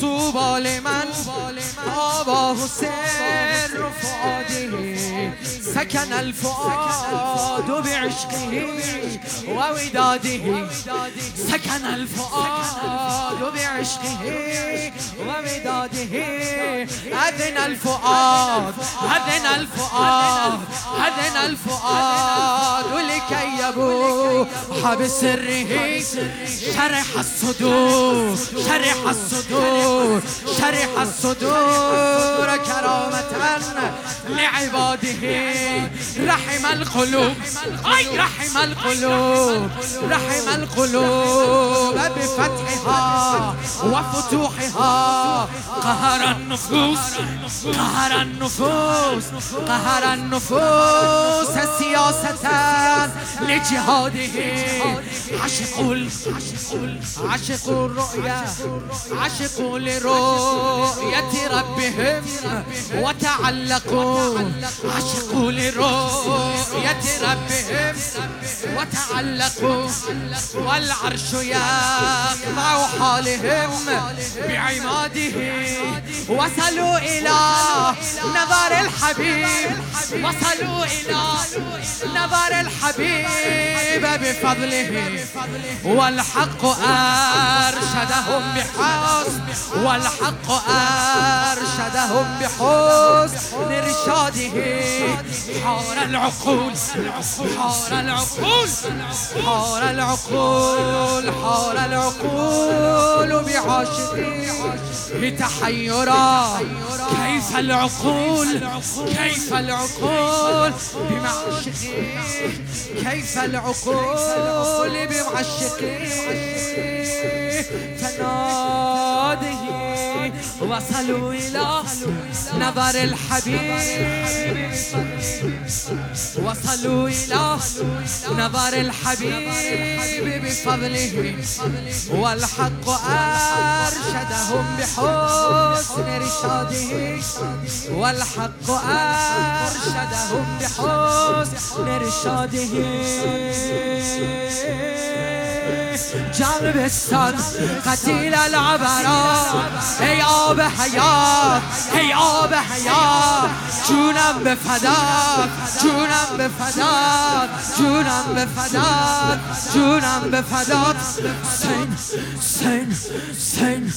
طوبى لمن آباه سر فاده سكن الفؤاد بعشقه ووداده سكن الفؤاد بعشقه ووداده أذن الفؤاد أذن الفؤاد أذن الفؤاد. لكي يبوح بسره شرح الصدور شرح الصدور شرح الصدور كرامة لعباده رحم القلوب. أي رحم القلوب. رحم القلوب. بفتحها وفتوحها. قهر النفوس. قهر النفوس. قهر النفوس. سياسة لجهاده عشقوا عشقوا الرؤيا عشقوا لرؤية ربهم وتعلقوا. عشقوا لرؤية ربهم وتعلقوا. والعرش يقطع حالهم بعماده. وصلوا إلى نظر الحبيب. وصلوا إلى نظر الحبيب. بفضله والحق أرشدهم بحسن والحق أرشدهم بحسن إرشاده حار العقول حار العقول حار العقول حار العقول بعاشقه تحيرا كيف العقول كيف العقول بمعشقه كيف العقول بمعشقه؟ فناده وصلوا إلى نظر الحبيب. وصلوا إلى نظر الحبيب بفضله. والحق أرشدهم بحسن رشاده. والحق أرشدهم بحسن رشاده. جان بستان قتیل العبرا. ای آب حیات ای آب حیات جونم به فدات جونم به فدات جونم به فدات جونم به فدات سین سین سین.